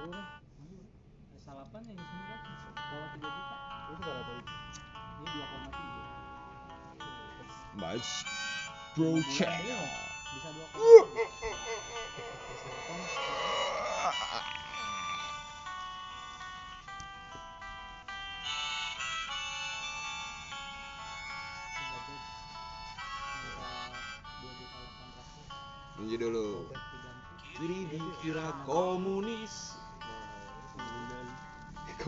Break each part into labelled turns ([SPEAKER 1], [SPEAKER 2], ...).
[SPEAKER 1] Udah. Salapan yang sembilan bawah tiga juta.
[SPEAKER 2] Itu berapa itu?
[SPEAKER 1] Ini dua koma tiga.
[SPEAKER 3] Mas Bro Channel.
[SPEAKER 1] Bisa dua koma
[SPEAKER 3] dulu. Kiri dikira komunis.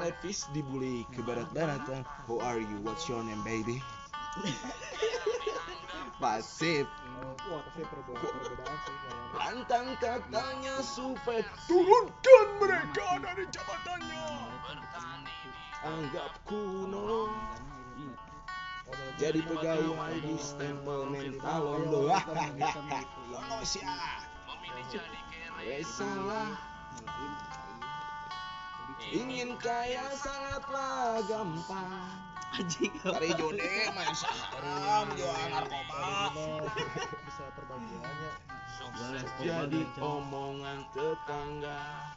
[SPEAKER 3] Levis dibully ke barat-baratan. How are you? What's your name, baby? Pasif.
[SPEAKER 2] Wah, perbedaan sih
[SPEAKER 3] Lantang katanya supaya turunkan mereka dari jabatannya. Anggap kuno. Jadi pegawai di stempel mental londo. Londo sih. Salah. Ingin kaya sangatlah gampang.
[SPEAKER 1] Anjing.
[SPEAKER 3] Dari judi main saham, jual narkoba.
[SPEAKER 2] bisa perbagiannya.
[SPEAKER 3] Jadi omongan tetangga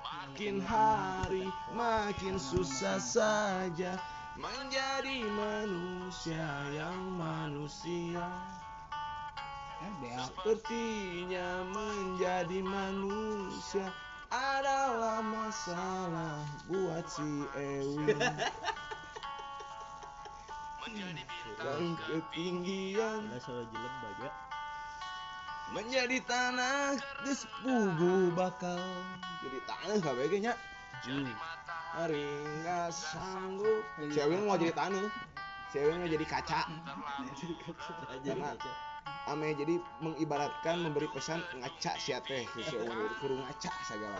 [SPEAKER 3] Makin hari makin susah saja Menjadi manusia yang manusia Sepertinya menjadi manusia adalah masalah buat si Ewi. Dan ketinggian.
[SPEAKER 1] Salah jelek banyak.
[SPEAKER 3] menjadi tanah di sepugu bakal. Jadi tanah kabeh nya hari nggak sanggup. Cewek mau jadi tanah. Cewek mau jadi kaca. Karena ame jadi mengibaratkan memberi pesan ngaca sia teh ke si umur kudu ngaca segala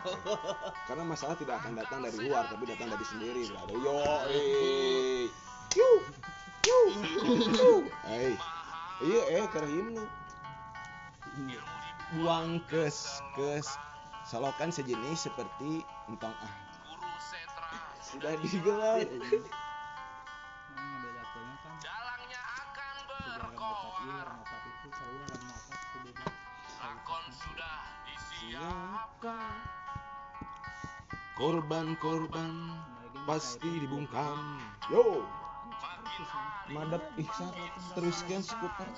[SPEAKER 3] karena masalah tidak akan datang dari luar tapi datang dari sendiri brother. Yo eh. Yuh. Yuh. eh iya eh karena buang kes kes. Solokan sejenis seperti entong ah. Sudah digelar.
[SPEAKER 1] Ngebedakannya kan. Sejarah mopat iya mopat itu seru lah mopat itu. Beda
[SPEAKER 3] siapkan korban-korban pasti dibungkam yo madep ihsan teruskan skuter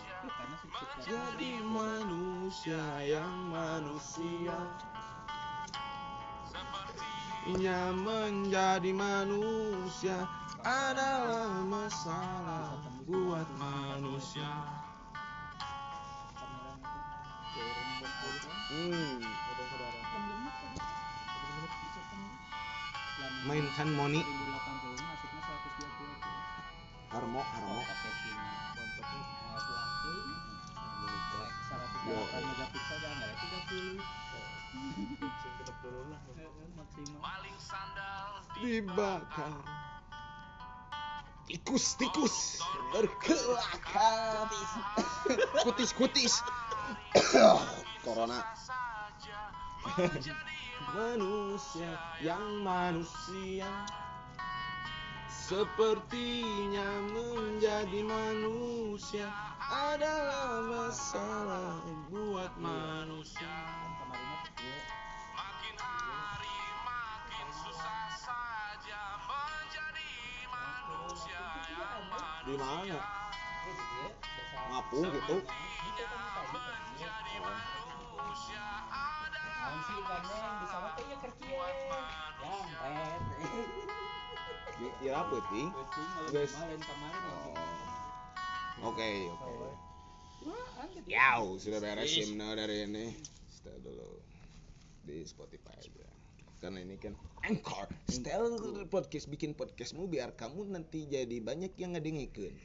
[SPEAKER 3] jadi manusia yang manusia. Nya menjadi manusia adalah masalah buat manusia. Hmm, mainkan Moni. Harmo Harmo.
[SPEAKER 1] 30 maksimal
[SPEAKER 3] dibakar tikus tikus. Berkelakar. Kutis kutis corona. Manusia yang manusia. Sepertinya menjadi manusia adalah masalah buat manusia. Di mana? ngapung gitu di kira apa ting Guys. oh oke oke Yau, sudah beres simna dari ini. Stay dulu di Spotify aja. Karena ini kan Anchor. Style podcast bikin podcastmu biar kamu nanti jadi banyak yang ngedengikeun.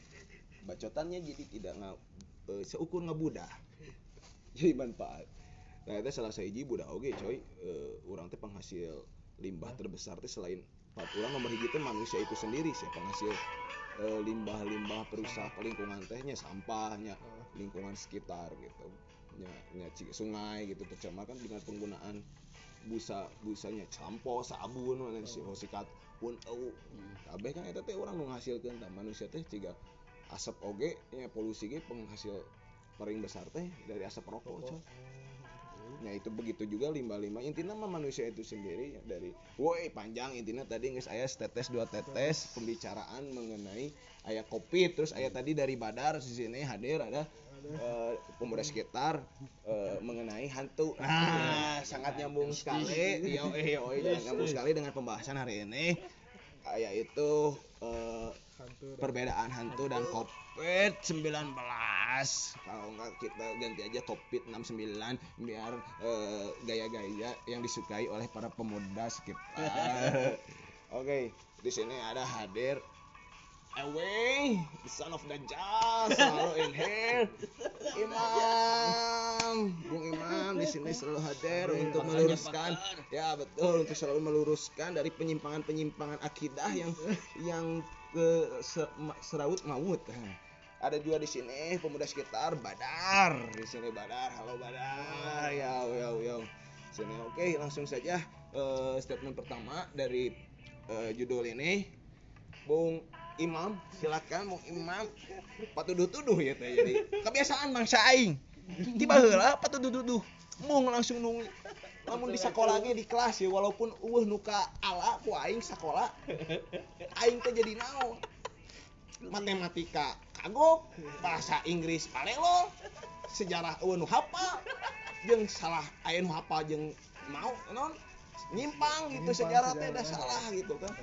[SPEAKER 3] Bacotannya jadi tidak nga, eh, seukur ngabudah. Jadi manfaat. Nah, itu salah sahiji budak oge coy. Eh, urang teh penghasil limbah terbesar teh selain orang nomor hiji teh manusia itu sendiri sih penghasil eh, limbah-limbah perusak lingkungan tehnya sampahnya lingkungan sekitar gitu nya, nya sungai gitu tercemar kan dengan penggunaan busa busanya sampo sabun mana si sikat pun eueuh kabeh kan eta teh urang nu ngahasilkeun tah manusia teh ciga asap oge nya polusi ge penghasil paling besar teh dari asap rokok coy. Nah itu begitu juga limbah-limbah intinya mah manusia itu sendiri dari woi panjang. Intinya tadi nggak saya tetes dua tetes pembicaraan mengenai ayah kopi. Terus ayah tadi dari Badar di sini hadir ada eh, pemuda sekitar eh, mengenai hantu. Nah sangat nyambung sekali. Yo eh yo eh, nyambung sekali dengan pembahasan hari ini. Ayah itu eh,
[SPEAKER 2] hantu
[SPEAKER 3] perbedaan hantu dan covid 19 kalau enggak kita ganti aja covid 69 biar eh, gaya-gaya yang disukai oleh para pemuda sekitar. Oke di sini ada hadir Away, the son of Dajjal, selalu in here. Imam, Bung Imam di sini selalu hadir untuk meluruskan, ya betul, untuk selalu meluruskan dari penyimpangan-penyimpangan akidah yang yang ke serawut maut. Ada juga di sini pemuda sekitar Badar, di sini Badar, halo Badar, ya ya ya. Sini oke, langsung saja eh, statement pertama dari eh, judul ini. Bung Imam, silakan Bung Imam. Patuduh-tuduh ya teh jadi. Kebiasaan bangsa aing. Tiba heula patuduh-tuduh. Mung langsung nung lamun di sekolah ge di kelas ya walaupun eueuh nu ka ala ku aing sekolah. Aing teh jadi naon? Matematika kagok, bahasa Inggris palelo, sejarah eueuh nu hafal. Jeung salah aya nu hafal jeung mau non nyimpang gitu sejarah teh da salah gitu kan.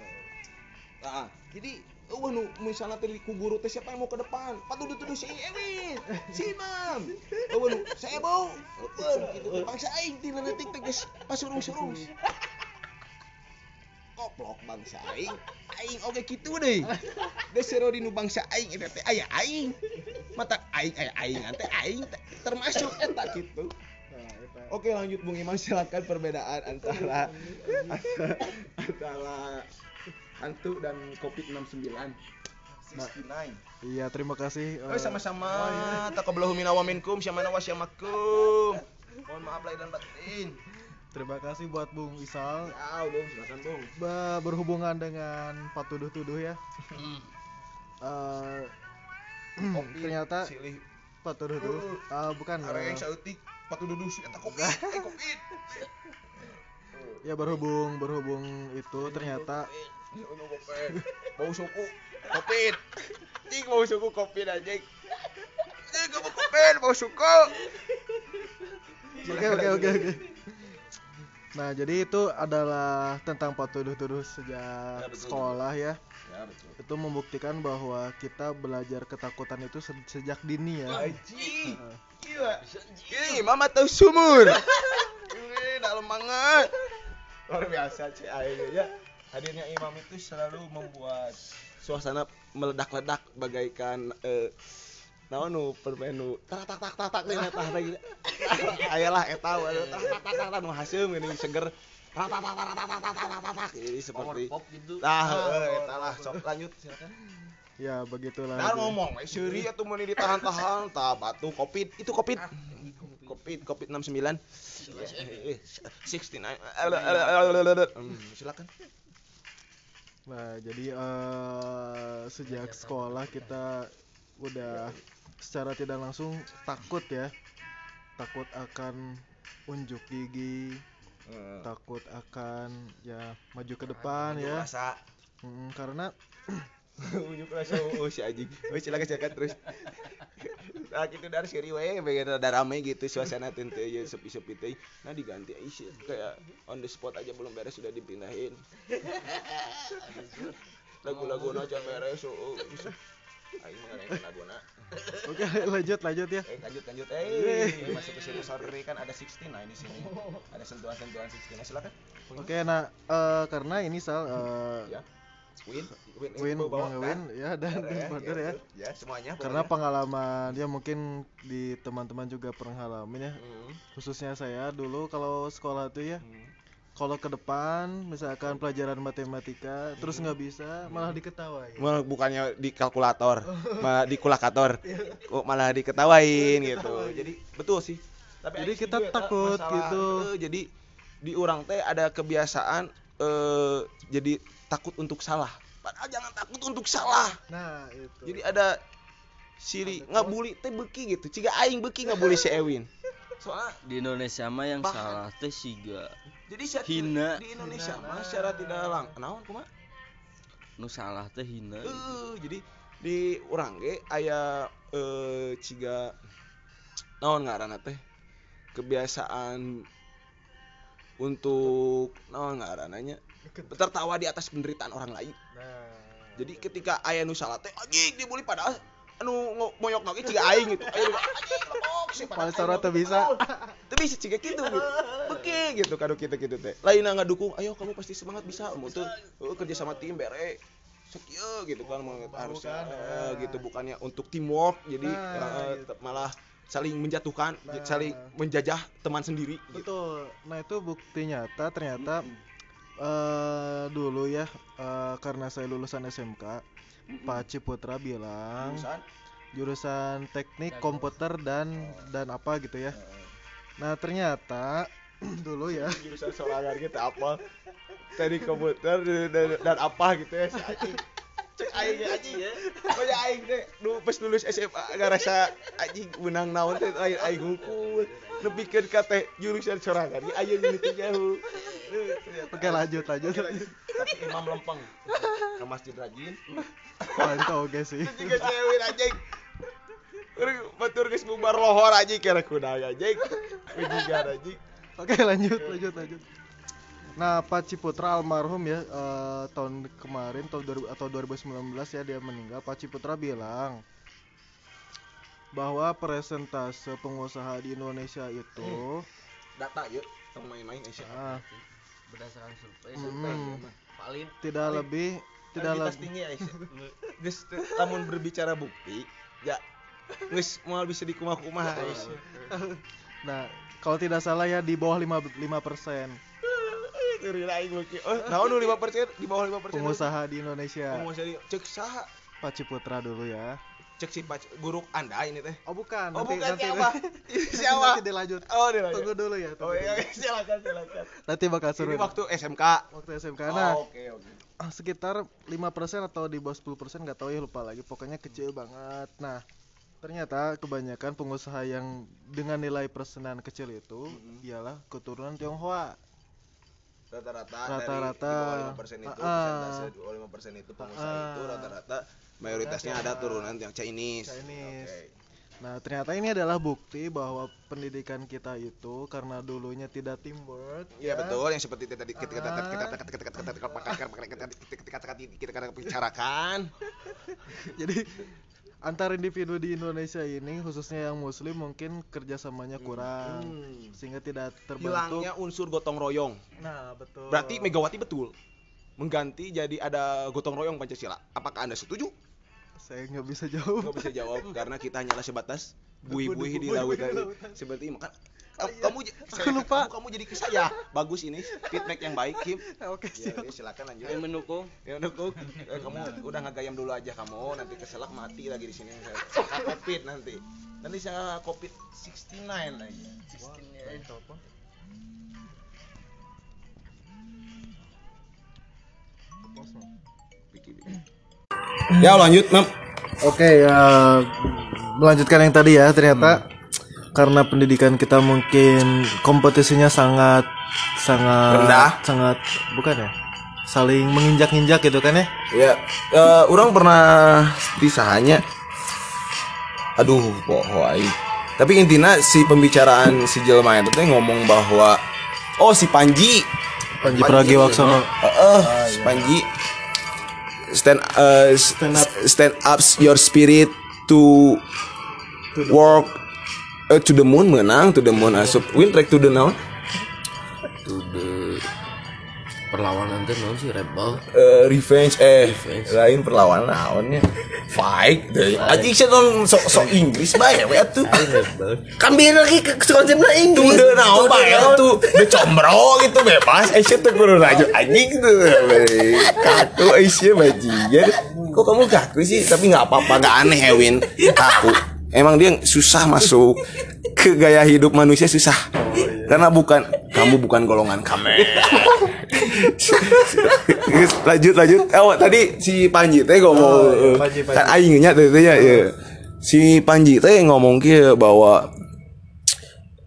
[SPEAKER 3] Nah, jadi eueuh nu misalnya tadi ku guru teh siapa yang mau ke depan? Patuduh-tuduh si Ewin, si Imam. Eueuh nu saya bau. Eueuh gitu. Bangsa aing di leutik teh geus pasurung-surung. Goblok bangsa aing. Aing oge kitu deui. Geus sero dinu bangsa aing eta teh aing. Mata aing aya aing teh aing termasuk eta gitu. Oke lanjut Bung Iman silakan perbedaan antara antara hantu dan covid 69 69
[SPEAKER 2] Iya, terima kasih.
[SPEAKER 3] Oh
[SPEAKER 2] eh,
[SPEAKER 3] sama-sama. Takablahu minna wa minkum syamana wa syamakum mohon maaf lahir dan batin.
[SPEAKER 2] Terima kasih buat Bung Isal.
[SPEAKER 3] Ya Bung. Silakan Bung.
[SPEAKER 2] Ba- berhubungan dengan patuduh-tuduh ya. Eh, ternyata
[SPEAKER 3] silih.
[SPEAKER 2] Patuduh-tuduh ah, bukan
[SPEAKER 3] ada
[SPEAKER 2] eh,
[SPEAKER 3] yang sautik patududuh si eta covid eh covid
[SPEAKER 2] ya berhubung berhubung itu ternyata
[SPEAKER 3] Ya bau suku covid cing bau suku covid anjing cing kamu covid bau suku
[SPEAKER 2] Oke oke oke oke. Nah jadi itu adalah tentang patuduh-tuduh sejak
[SPEAKER 3] Ya, betul.
[SPEAKER 2] sekolah ya.
[SPEAKER 3] ya betul
[SPEAKER 2] Itu membuktikan bahwa kita belajar ketakutan itu se- sejak dini ya. Heeh.
[SPEAKER 3] Gila. Mama tahu sumur. Ini dalam banget. Luar biasa sih akhirnya. Hadirnya imam itu selalu membuat suasana meledak-ledak bagaikan eh naon nu permen nu tak tak tak tak tak teh tah lagi. Ayalah eta tak tak tak tak tak nu haseum geuning seger. Tak tak tak tak tak tak tak tak tak tak. Jadi seperti
[SPEAKER 1] gitu.
[SPEAKER 3] tah eta lah sok lanjut silakan.
[SPEAKER 2] Ya begitulah. Jadi-
[SPEAKER 3] ngomong, we seuri atuh mun ditahan-tahan, tah batu covid, itu covid. Covid Covid 69. Eh, 69. Hmm, silakan.
[SPEAKER 2] Nah, jadi eh, sejak sekolah kita udah secara tidak langsung takut ya. Takut akan unjuk gigi, takut akan ya maju ke depan ya.
[SPEAKER 3] Rasa
[SPEAKER 2] Mm, karena
[SPEAKER 3] unjuk rasa oh si anjing. Oh silakan silakan terus. Nah, gitu dari seri we, pengen ada rame gitu suasana teh teu ya sepi-sepi teh. Nah diganti isi kayak on the spot aja belum beres sudah dipindahin. Lagu-lagu aja beres oh. Aing mah ada laguna.
[SPEAKER 2] oke lanjut lanjut ya.
[SPEAKER 3] Eh lanjut lanjut eh masuk ke sini sorry kan ada 69 di sini. Ada sentuhan-sentuhan 69 silakan.
[SPEAKER 2] Oke, nah eh, karena ini sal eh,
[SPEAKER 3] Ya. Win, Win,
[SPEAKER 2] Win,
[SPEAKER 3] bawa
[SPEAKER 2] Bang Win ya dan
[SPEAKER 3] ya,
[SPEAKER 2] partner ya.
[SPEAKER 3] Ya, semuanya.
[SPEAKER 2] Karena
[SPEAKER 3] pokoknya.
[SPEAKER 2] pengalaman ya mungkin di teman-teman juga pernah ngalamin ya.
[SPEAKER 3] Hmm,
[SPEAKER 2] Khususnya saya dulu kalau sekolah tuh ya
[SPEAKER 3] hmm.
[SPEAKER 2] kalau ke depan misalkan pelajaran matematika terus nggak bisa malah diketawain
[SPEAKER 3] Malah bukannya di kalkulator, malah di kulakator. Kok malah diketawain gitu. Jadi betul sih. Tapi
[SPEAKER 2] Jadi kita
[SPEAKER 3] eta
[SPEAKER 2] takut
[SPEAKER 3] masalah,
[SPEAKER 2] gitu.
[SPEAKER 3] eh, jadi di orang teh ada kebiasaan eh jadi takut untuk salah. Padahal jangan takut untuk salah.
[SPEAKER 2] nah itu
[SPEAKER 3] Jadi ada siri ngabuli teh beki gitu. Ciga aing beki ngabuli si Ewin. Soalnya
[SPEAKER 4] di Indonesia mah yang
[SPEAKER 3] Bahkan-
[SPEAKER 4] salah teh siga
[SPEAKER 3] jadi secara-
[SPEAKER 4] Hina.
[SPEAKER 3] di Indonesia
[SPEAKER 2] Hina.
[SPEAKER 3] mah secara tidak lang naon kumaha?
[SPEAKER 4] nu salah teh hina
[SPEAKER 3] Eh, jadi di urang ge aya eh ciga naon ngaranna teh kebiasaan untuk naon ngarananya tertawa di atas penderitaan orang lain.
[SPEAKER 2] nah
[SPEAKER 3] Jadi ketika aya nu salah teh anjing dibully padahal anu moyok lagi ciga aing gitu. Ayo anjing
[SPEAKER 2] Paling teu
[SPEAKER 3] mah
[SPEAKER 2] bisa.
[SPEAKER 3] Teu bisa ciga kitu gitu. Beki gitu kado kita gitu teh. Lain nggak dukung, ayo kamu pasti semangat bisa. Mau tuh eh, kerja sama tim bere. Sekieu gitu kan mau harus
[SPEAKER 2] kan,
[SPEAKER 3] eh,
[SPEAKER 2] ya.
[SPEAKER 3] gitu bukannya untuk teamwork jadi
[SPEAKER 2] Nah,
[SPEAKER 3] eh, malah saling menjatuhkan,
[SPEAKER 2] Nah.
[SPEAKER 3] saling menjajah teman sendiri. Gitu.
[SPEAKER 2] betul. Nah itu bukti nyata ternyata eh dulu ya eh, karena saya lulusan SMK Pak Ciputra bilang
[SPEAKER 3] Jurusan?
[SPEAKER 2] jurusan teknik komputer dan dan apa gitu ya. Nah ternyata dulu ya.
[SPEAKER 3] Jurusan sorangan gitu apa? Tadi komputer dan, dan, dan apa gitu ya si cek aing ya anjing. ya banyak aing teh nu pas lulus SMA gak rasa anjing menang naon teh aing aing ngukul nepikeun ka teh jurusan sorangan ge aya nu teu jauh.
[SPEAKER 2] Oke lanjut lanjut.
[SPEAKER 3] Tapi imam lempeng ke masjid rajin.
[SPEAKER 2] Wah, itu oke sih.
[SPEAKER 3] Juga cewek anjing. Urang batur geus bubar lohor anjing kira kuda anjing. Bejigan anjing.
[SPEAKER 2] Oke lanjut lanjut lanjut. Nah Pak Ciputra almarhum ya eh, tahun kemarin tahun 2000 atau 2019 ya dia meninggal. Pak Ciputra bilang bahwa presentase pengusaha di Indonesia itu
[SPEAKER 3] data yuk. Tong main-main Aisyah
[SPEAKER 2] ah,
[SPEAKER 4] berdasarkan survei
[SPEAKER 2] hmm,
[SPEAKER 4] paling
[SPEAKER 2] tidak
[SPEAKER 3] Paling-
[SPEAKER 2] lebih tidak lebih
[SPEAKER 3] tinggi Aisyah geus lamun berbicara bukti ya geus moal bisa dikumah-kumah Aisyah
[SPEAKER 2] Nah kalau tidak salah ya di bawah 5 5
[SPEAKER 3] Teureun aing beuki. Oh, naon nu 5%? Di bawah 5%.
[SPEAKER 2] pengusaha di Indonesia.
[SPEAKER 3] Pengusaha di cek saha?
[SPEAKER 2] Pak Ciputra dulu ya.
[SPEAKER 3] Cek si pac guru Anda ini teh.
[SPEAKER 2] Oh bukan.
[SPEAKER 3] Oh,
[SPEAKER 2] nanti,
[SPEAKER 3] bukan
[SPEAKER 2] nanti,
[SPEAKER 3] siapa? Siapa?
[SPEAKER 2] Nanti dilanjut.
[SPEAKER 3] Oh, dia
[SPEAKER 2] Tunggu dulu ya.
[SPEAKER 3] Oh
[SPEAKER 2] tunggu
[SPEAKER 3] iya,
[SPEAKER 2] dulu.
[SPEAKER 3] silakan silakan.
[SPEAKER 2] Nanti bakal
[SPEAKER 3] Ini
[SPEAKER 2] suruh.
[SPEAKER 3] waktu SMK.
[SPEAKER 2] waktu SMK. Nah,
[SPEAKER 3] Oh, oke oke.
[SPEAKER 2] sekitar 5% atau di bawah 10% nggak tahu ya lupa lagi pokoknya kecil banget nah ternyata kebanyakan pengusaha yang dengan nilai persenan kecil itu
[SPEAKER 3] Mhm.
[SPEAKER 2] ialah keturunan Tionghoa
[SPEAKER 3] Rata-rata
[SPEAKER 2] Rata-rata.
[SPEAKER 3] dari di bawah 5% itu
[SPEAKER 2] Ah.
[SPEAKER 3] persentase di bawah 5% itu pengusaha
[SPEAKER 2] Ah.
[SPEAKER 3] itu rata-rata mayoritasnya ada turunan yang Chinese.
[SPEAKER 2] Chinese.
[SPEAKER 3] Oke.
[SPEAKER 2] nah ternyata ini adalah bukti bahwa pendidikan kita itu karena dulunya tidak teamwork
[SPEAKER 3] Iya
[SPEAKER 2] ya,
[SPEAKER 3] betul yang seperti tadi kita kita
[SPEAKER 2] Ah.
[SPEAKER 3] kita kita kita kita kita kita kita bicarakan.
[SPEAKER 2] jadi antar individu di Indonesia ini khususnya yang muslim mungkin kerjasamanya kurang
[SPEAKER 3] Hmm.
[SPEAKER 2] sehingga tidak terbentuk
[SPEAKER 3] Hilangnya unsur gotong royong.
[SPEAKER 2] nah betul
[SPEAKER 3] Berarti Megawati betul mengganti jadi ada gotong royong Pancasila. Apakah Anda setuju?
[SPEAKER 2] saya nggak bisa jawab
[SPEAKER 3] Nggak bisa jawab karena kita hanyalah sebatas buih-buih di lautan. Seperti makan
[SPEAKER 2] Oh,
[SPEAKER 3] kamu,
[SPEAKER 2] iya.
[SPEAKER 3] kamu j-
[SPEAKER 2] Aku
[SPEAKER 3] saya-
[SPEAKER 2] lupa.
[SPEAKER 3] kamu, kamu jadi ke saya. Bagus ini feedback yang baik, Kim.
[SPEAKER 2] oke
[SPEAKER 3] Ya, ya, silakan lanjut.
[SPEAKER 4] yang mendukung
[SPEAKER 3] Ya udah Kuk. Eh, kamu udah ngagayam dulu aja kamu, nanti keselak mati lagi di sini. Saya covid nanti. Nanti saya covid 69 lagi.
[SPEAKER 2] telepon
[SPEAKER 3] Ya lanjut, Mam.
[SPEAKER 2] Oke, ya melanjutkan yang tadi ya. Ternyata karena pendidikan kita mungkin kompetisinya sangat sangat
[SPEAKER 3] Rendah.
[SPEAKER 2] sangat bukan ya? Saling menginjak-injak gitu kan ya?
[SPEAKER 3] Ya, eh, orang pernah pisahannya. Aduh, poho. Tapi intinya si pembicaraan si jelma itu teh ngomong bahwa oh si Panji
[SPEAKER 2] Panji Pragiwaksono.
[SPEAKER 3] Heeh, si Panji stand eh, stand up stand up your spirit to work eh, to the moon menang to the moon asup win track to the naon to the
[SPEAKER 4] perlawanan teh naon sih rebel
[SPEAKER 3] Eh, revenge eh
[SPEAKER 4] Revenge.
[SPEAKER 3] lain perlawanan naonnya fight deh. Anjing sih non sok sok Inggris bae we atuh
[SPEAKER 4] kan biar lagi ke konsepnya Inggris
[SPEAKER 3] Udah naon bae tuh udah combro gitu bebas. Eh sih tuh kudu lanjut anjing tuh kaku eh sih bajingan kok kamu kaku sih? Tapi nggak apa-apa nggak aneh Ewin kaku emang dia susah masuk ke gaya hidup manusia susah. Karena bukan kamu bukan golongan kami lanjut lanjut. Oh tadi si Panji teh ngomong
[SPEAKER 2] Panji, Panji.
[SPEAKER 3] kan aingnya teh ya ya. si Panji teh ngomong ke bahwa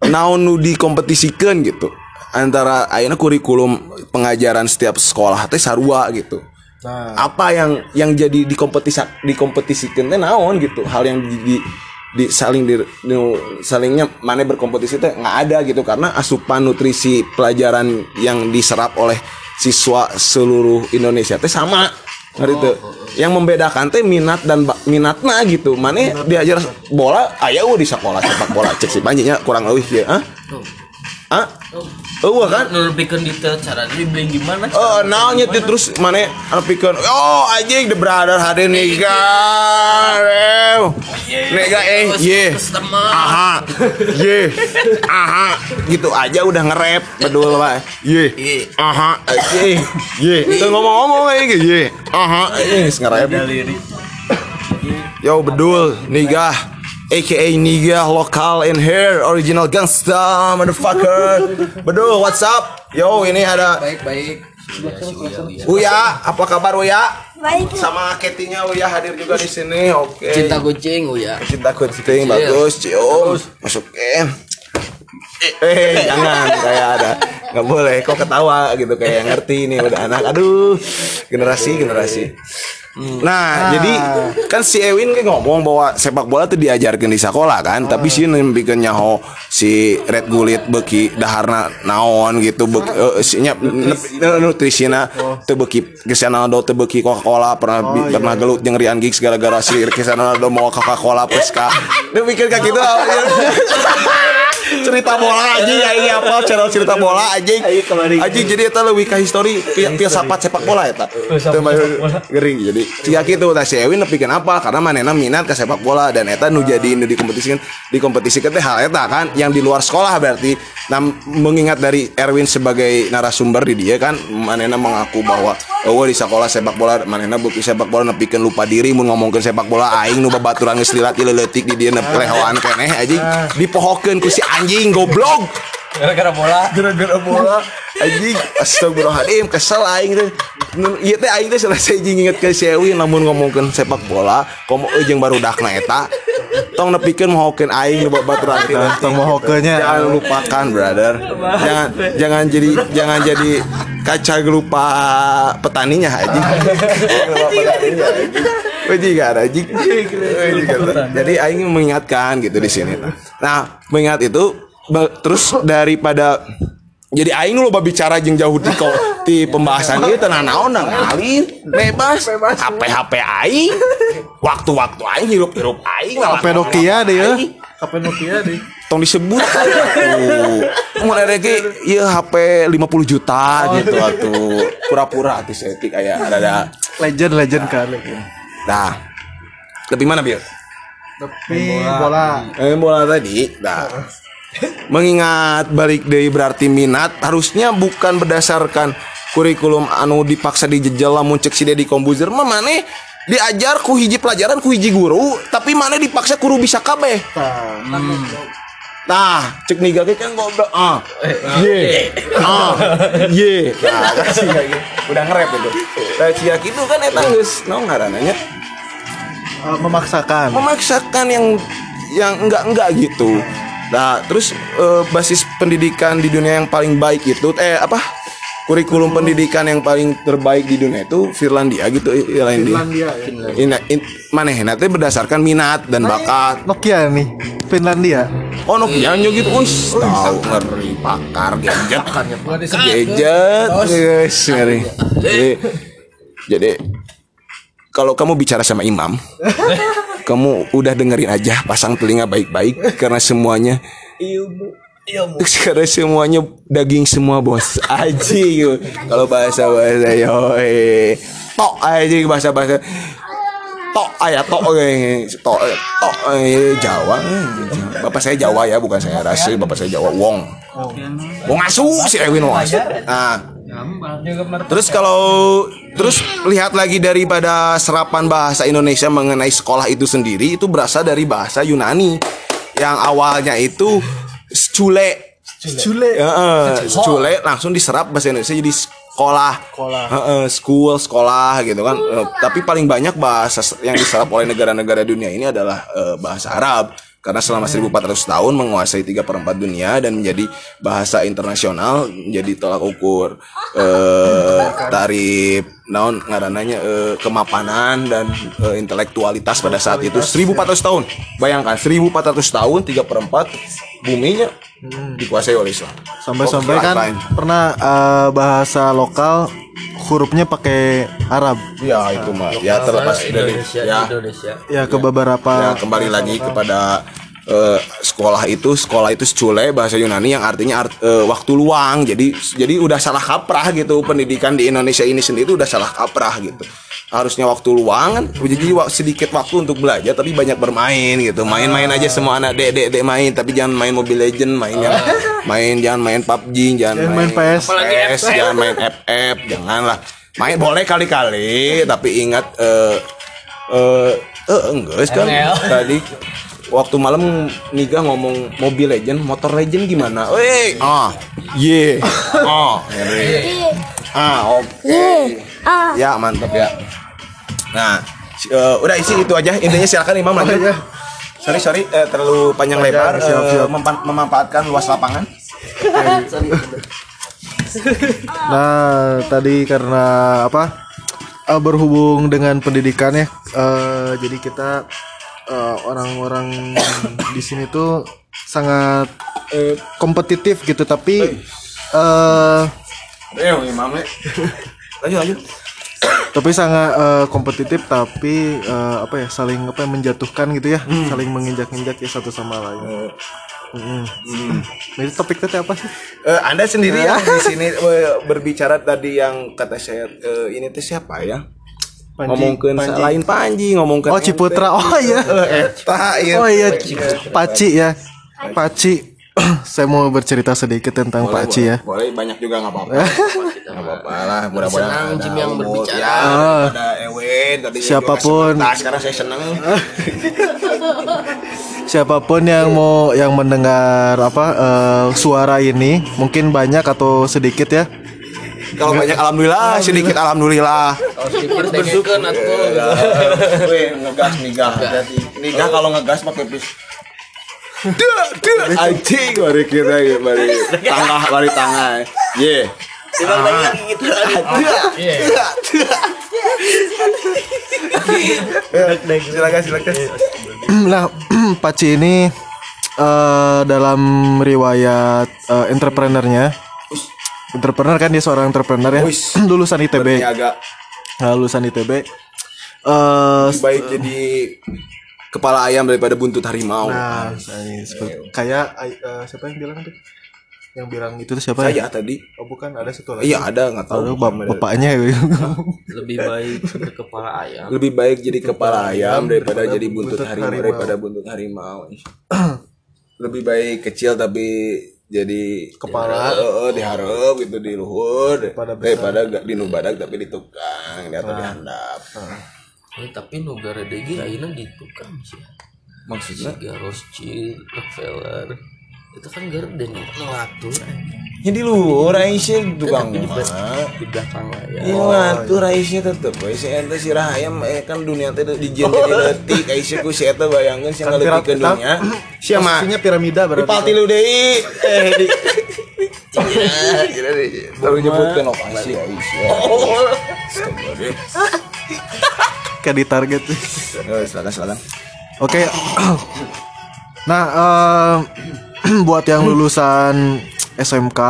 [SPEAKER 3] naon nu dikompetisikan gitu antara ayeuna kurikulum pengajaran setiap sekolah teh sarua gitu.
[SPEAKER 2] Nah.
[SPEAKER 3] Apa yang yang jadi dikompetisi dikompetisikan teh naon gitu? Hal yang di, di, di- saling di, salingnya mana berkompetisi teh nggak ada gitu. Karena asupan nutrisi pelajaran yang diserap oleh siswa seluruh Indonesia teh sama. Ngerti teu? yang membedakan teh minat dan minatna gitu. Mana diajar bola aya eueuh di sekolah sepak bola cek si panjinya kurang lebih ya ah? Ah eueuh kan
[SPEAKER 4] nurupikeun detail cara dribbling gimana
[SPEAKER 3] Oh, naonnya terus mana anu pikeun. Oh, anjing the brother hadir nih Nega eh ye. Aha. Ye. Aha. Gitu aja udah nge-rap bedul Pak. Ye. Aha. Ye. Ye. Itu ngomong-ngomong kayak gitu. Ye. Aha. Eh, nge-rap. Yo bedul niga aka niga lokal in here original gangsta motherfucker bedul what's up yo ini ada
[SPEAKER 4] baik baik
[SPEAKER 3] Uya, apa kabar Uya?
[SPEAKER 5] Baik.
[SPEAKER 3] Sama Ketinya Uya hadir juga di sini. Oke.
[SPEAKER 4] cinta kucing oh ya
[SPEAKER 3] cinta kucing bagus, cium. Masukin. Eh, jangan kayak ada nggak boleh kok ketawa gitu kayak ngerti nih udah anak aduh generasi generasi nah jadi kan si Ewin kan ngomong bahwa sepak bola tuh diajarkan di sekolah kan tapi si nembikan nyaho si Red Gulit beki daharna naon gitu beki eh, si nya nep- nutrisina teu beki Cristiano Ronaldo teu beki Coca-Cola pernah bi- pernah gelut jeung Rian Giggs gara-gara si Cristiano Ronaldo mau Coca-Cola Pesca. Dia mikir kayak gitu cerita bola aja ya ini apa channel cerita bola aja aja jadi eta leuwih ka histori pia sapat sepak bola eta teu mah gering jadi. Sia kitu tah si Ewin nepikeun apa karena manehna minat ke sepak bola dan eta nu jadi nu dikompetisikan dikompetisikan teh hal eta kan? Yang di luar sekolah berarti. Nah mengingat dari Erwin sebagai narasumber di dia kan? Manehna mengaku bahwa oh di sekolah sepak bola manehna bukti sepak bola nepikeun lupa diri mun ngomongkeun sepak bola aing nu babaturan geus lilat di dieu lehoan keneh anjing. Dipohokeun ku si anjing goblok.
[SPEAKER 4] Gara-gara bola.
[SPEAKER 3] Gara-gara bola. Anjing astagfirullahaladzim kesel aing teh. Ieu teh aing teh selesai jeung inget ke si Ewin lamun ngomongkeun sepak bola komo jeung barudakna eta. Tong nepikeun mohokeun aing nu babaturan teh
[SPEAKER 2] tong mohokenya
[SPEAKER 3] jangan lupakan brother. Jangan jangan jadi jangan jadi kaca lupa petaninya aja Wajikan aja Jadi Aing mengingatkan gitu di sini. Nah, mengingat itu terus daripada jadi Aing lu loba bicara jeung jauh di kok di pembahasan ieu teu naon da ngalin bebas. HP HP Aing waktu-waktu Aing hirup-hirup Aing
[SPEAKER 2] HP Nokia deh ya. HP Nokia deh.
[SPEAKER 3] Tong disebut. Tuh mau ge ieu HP 50 juta gitu atuh. Pura-pura atuh setik aya ada
[SPEAKER 2] legend legend kali
[SPEAKER 3] nah lebih mana Bil?
[SPEAKER 2] tapi bola
[SPEAKER 3] Eh bola tadi nah mengingat balik dari berarti minat harusnya bukan berdasarkan kurikulum anu dipaksa dijejel lamun cek si Deddy Kombuzer mah maneh diajar ku hiji pelajaran ku hiji guru tapi mana dipaksa guru bisa kabeh Nah, cek nih gak kan goblok. Ah. Ye. Ah. Ye. Nah, kasih. Udah nge-rap itu. Nah, cia gitu kan eta geus naon ngarananya?
[SPEAKER 2] Eh, memaksakan.
[SPEAKER 3] Memaksakan yang yang enggak-enggak gitu. Nah, terus eh, basis pendidikan di dunia yang paling baik itu eh apa? Kurikulum pendidikan yang paling terbaik di dunia itu Finlandia gitu, Finlandia.
[SPEAKER 2] Finlandia ya.
[SPEAKER 3] Ina, in, manehna teh berdasarkan minat dan bakat.
[SPEAKER 2] Nokia nih Finlandia.
[SPEAKER 3] Oh Nokia nyo gitu, wis tahu ngeri pakar gadget, gadget, guys ngeri. Jadi, jadi kalau kamu bicara sama imam, kamu udah dengerin aja, pasang telinga baik-baik karena semuanya ilmu, Sekarang semuanya daging semua bos. Aji gitu. Kalau bahasa bahasa yo tok aja bahasa bahasa tok ayah tok tok tok eh, Jawa. Bapak saya Jawa ya bukan saya rasi bapak saya Jawa. Wong. Wong asu si Ewin Wong asu. Nah terus kalau terus lihat lagi daripada serapan bahasa Indonesia mengenai sekolah itu sendiri itu berasal dari bahasa Yunani yang awalnya itu cule
[SPEAKER 2] Cule.
[SPEAKER 3] Heeh, cule langsung diserap bahasa Indonesia jadi sekolah.
[SPEAKER 2] Sekolah.
[SPEAKER 3] Heeh, school, sekolah gitu kan. Eh, tapi paling banyak bahasa yang diserap oleh negara-negara dunia ini adalah eh, bahasa Arab. Karena selama 1400 tahun menguasai 3 per 4 dunia dan menjadi bahasa internasional menjadi tolak ukur eh tarif naon ngarananya eh, kemapanan dan eh, intelektualitas pada saat itu 1400 tahun. Bayangkan 1400 tahun 3 per 4 buminya dikuasai oleh Islam.
[SPEAKER 2] Sampai-sampai kan
[SPEAKER 3] fine.
[SPEAKER 2] pernah eh, bahasa lokal hurufnya pakai Arab.
[SPEAKER 3] Ya itu mah ya terlepas dari
[SPEAKER 4] Indonesia
[SPEAKER 3] ya
[SPEAKER 4] Indonesia
[SPEAKER 2] Ya ke beberapa
[SPEAKER 3] ya kembali lagi kepada eh, sekolah itu sekolah itu secule bahasa Yunani yang artinya art- eh, waktu luang. Jadi jadi udah salah kaprah gitu. Pendidikan di Indonesia ini sendiri udah salah kaprah gitu. Harusnya waktu luang kan jadi sedikit waktu untuk belajar tapi banyak bermain gitu. Main-main aja semua anak dek dek dek main tapi jangan main Mobile Legend main yang main jangan main PUBG jangan
[SPEAKER 2] Jangan main PS.
[SPEAKER 4] Apalagi
[SPEAKER 3] PS, jangan main FF janganlah. Main boleh kali-kali tapi ingat eh eh eh enggak kan tadi waktu malam Niga ngomong Mobile Legend Motor Legend gimana? Weh. Ah ye. Ah ngeri. ah oke. Ya mantap ya. Nah eh, udah isi itu aja. Intinya silakan Imam lanjut. sorry sorry eh, terlalu panjang lebar
[SPEAKER 2] siap,
[SPEAKER 3] eh,
[SPEAKER 2] siap.
[SPEAKER 3] mempan- memanfaatkan luas lapangan.
[SPEAKER 2] Nah, tadi karena apa? eh, berhubung dengan pendidikan ya. eh, jadi kita eh, orang-orang di sini tuh sangat eh, kompetitif gitu, tapi eh
[SPEAKER 3] Le. lanjut lanjut.
[SPEAKER 2] Tapi sangat eh, kompetitif tapi eh, apa ya saling apa ya, menjatuhkan gitu ya. Saling menginjak-injak ya satu sama lain. Mm-mm. Nah, itu topik tadi apa sih?
[SPEAKER 3] Eh, anda sendiri yang di sini berbicara tadi yang kata saya eh, ini teh siapa ya? Ngomongkeun
[SPEAKER 2] Panji.
[SPEAKER 3] lain Panji, ngomongkeun
[SPEAKER 2] oh Ciputra oh iya
[SPEAKER 3] Eh, eta ieu.
[SPEAKER 2] oh iya Paci ya Paci saya mau bercerita sedikit tentang
[SPEAKER 3] Boleh,
[SPEAKER 2] Paci
[SPEAKER 3] boleh.
[SPEAKER 2] ya
[SPEAKER 3] Boleh banyak juga nggak apa-apa. Nggak apa-apa lah, mudah-mudahan
[SPEAKER 4] Senang
[SPEAKER 3] ada
[SPEAKER 4] Jim yang berbicara.
[SPEAKER 3] Ya, daripada Ewen tadi
[SPEAKER 2] Siapa pun.
[SPEAKER 3] Nah, sekarang saya senang.
[SPEAKER 2] siapa pun yang mau yang mendengar apa eh, suara ini mungkin banyak atau sedikit ya
[SPEAKER 3] Kalau banyak alhamdulillah, sedikit alhamdulillah.
[SPEAKER 4] kalau sedikit dengekeun atuh
[SPEAKER 3] Weh, ngegas nigah. Jadi nigah kalau ngegas pakai pis. Duh, duh, anjing mari kita ya, mari tangah, mari tangah. Ye. Ah. Silakan, silakan.
[SPEAKER 2] nah Paci ini eh, dalam riwayat eh, entrepreneurnya entrepreneur kan dia seorang entrepreneur ya.
[SPEAKER 3] Wis.
[SPEAKER 2] lulusan ITB
[SPEAKER 3] agak
[SPEAKER 2] Nah, lulusan ITB eh
[SPEAKER 3] lebih baik jadi kepala ayam daripada buntut harimau.
[SPEAKER 2] nah seperti- kayak eh, siapa yang bilang tuh yang bilang itu tuh siapa
[SPEAKER 3] Saya
[SPEAKER 2] ya
[SPEAKER 3] tadi.
[SPEAKER 2] oh bukan. Ada satu lagi.
[SPEAKER 3] Iya ada. Nggak tahu.
[SPEAKER 2] Aduh, bap- bapaknya ya.
[SPEAKER 4] Lebih baik ke kepala ayam.
[SPEAKER 3] Lebih baik jadi kepala ayam daripada
[SPEAKER 2] daripada
[SPEAKER 3] jadi buntut
[SPEAKER 2] buntut
[SPEAKER 3] harimau
[SPEAKER 2] harimau.
[SPEAKER 3] daripada buntut harimau. Lebih baik kecil tapi jadi
[SPEAKER 2] Kepala.
[SPEAKER 3] Heeh, diharap gitu di luhur
[SPEAKER 2] Daripada besar.
[SPEAKER 3] daripada gak di nu badak tapi di tukang di atau di handap.
[SPEAKER 4] Eh, tapi negara degi ayeuna di tukang sih
[SPEAKER 3] Maksudnya
[SPEAKER 4] Siga Rothschild Rockefeller itu kan garden ngelatur
[SPEAKER 3] ya di luhur Aisyah tukang
[SPEAKER 4] di,
[SPEAKER 3] mah.
[SPEAKER 4] di belakang lah ya
[SPEAKER 3] Iya ngatur Aisyah tetep Aisyah ente si rahayam eh kan dunia teh di jen jadi letik Aisyah ku si eta bayangkeun si ngaleutikeun
[SPEAKER 2] piram-
[SPEAKER 3] dunia. Sia mah
[SPEAKER 2] posisinya piramida
[SPEAKER 3] di
[SPEAKER 2] berarti
[SPEAKER 3] palti lu deui eh di di baru nyebutkeun lokasi Aisyah. Astagfirullah.
[SPEAKER 2] kayak di target
[SPEAKER 3] Eh, silakan silakan.
[SPEAKER 2] Oke. nah, eh, buat yang lulusan SMK,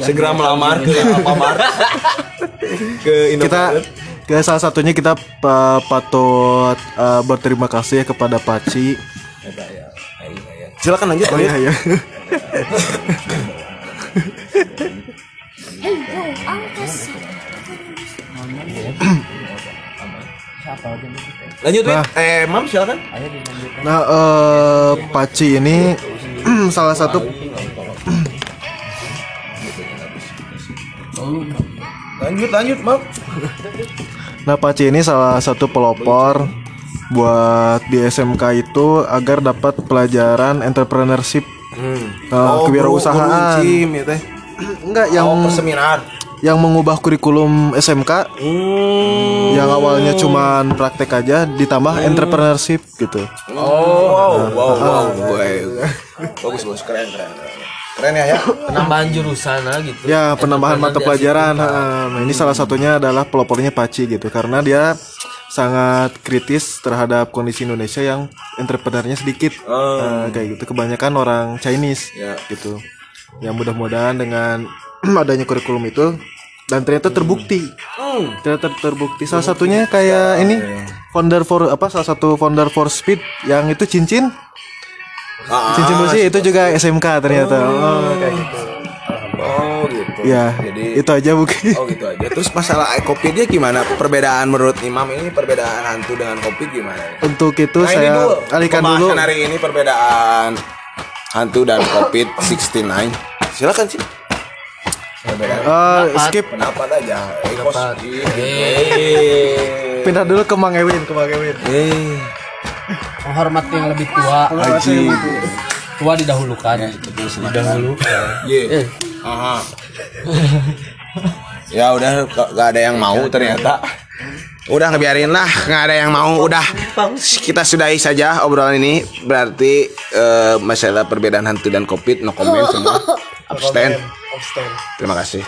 [SPEAKER 3] Segera melamar ke Alfamart. ke
[SPEAKER 2] kita ke salah satunya kita eh, patut eh, berterima kasih ya kepada Paci.
[SPEAKER 3] Silakan lanjut
[SPEAKER 2] Oh iya, iya.
[SPEAKER 3] Lanjut.
[SPEAKER 2] Nah.
[SPEAKER 3] Eh, Mam silakan.
[SPEAKER 2] Nah, eh Paci ini salah satu
[SPEAKER 3] Lanjut, lanjut, Mam.
[SPEAKER 2] Nah, Paci ini salah satu pelopor buat di SMK itu agar dapat pelajaran entrepreneurship,
[SPEAKER 3] Hmm.
[SPEAKER 2] eh, kewirausahaan.
[SPEAKER 3] ya teh.
[SPEAKER 2] Enggak yang
[SPEAKER 3] Oh, perseminar.
[SPEAKER 2] Yang mengubah kurikulum SMK
[SPEAKER 3] Hmm.
[SPEAKER 2] yang awalnya cuman praktek aja ditambah entrepreneurship gitu.
[SPEAKER 3] Oh, wow, wow, wow, boy. Bagus, bagus, keren, keren, keren. Keren ya, ya.
[SPEAKER 4] penambahan jurusan lah gitu
[SPEAKER 2] Ya, penambahan mata pelajaran. Ha. Nah, ini salah satunya adalah pelopornya Paci gitu karena dia sangat kritis terhadap kondisi Indonesia yang entrepreneurnya sedikit. Nah, kayak gitu kebanyakan orang Chinese
[SPEAKER 3] Ya.
[SPEAKER 2] gitu. Yang mudah-mudahan dengan adanya kurikulum itu dan ternyata terbukti. Ternyata terbukti. Salah satunya kayak ini founder for apa salah satu founder for speed yang itu cincin
[SPEAKER 3] Ah,
[SPEAKER 2] cincin besi itu juga SMK ternyata. Oh, kayak gitu.
[SPEAKER 3] Oh, gitu.
[SPEAKER 2] Ya,
[SPEAKER 3] Jadi
[SPEAKER 2] itu aja mungkin.
[SPEAKER 3] Oh gitu aja. Terus masalah kopi dia gimana? Perbedaan menurut Imam ini perbedaan hantu dengan kopi gimana?
[SPEAKER 2] Untuk itu
[SPEAKER 3] Nah,
[SPEAKER 2] saya
[SPEAKER 3] dulu,
[SPEAKER 2] alihkan dulu.
[SPEAKER 3] hari ini perbedaan hantu dan COVID 69. Silakan sih.
[SPEAKER 2] Eh, skip
[SPEAKER 3] Pendapat aja. Eh,
[SPEAKER 4] Pendapat. Eh.
[SPEAKER 2] pindah dulu ke Mang Ewin, ke Mang Ewin.
[SPEAKER 3] Eh,
[SPEAKER 4] menghormati yang lebih tua
[SPEAKER 3] Haji.
[SPEAKER 4] tua didahulukan didahulukan
[SPEAKER 3] Ye.
[SPEAKER 4] eh
[SPEAKER 3] Aha. ya udah gak ada yang mau ternyata. Udah ngebiarin lah, nggak ada yang mau. Udah kita sudahi saja obrolan ini. Berarti eh, masalah perbedaan hantu dan covid no comment semua. Abstain. Terima kasih.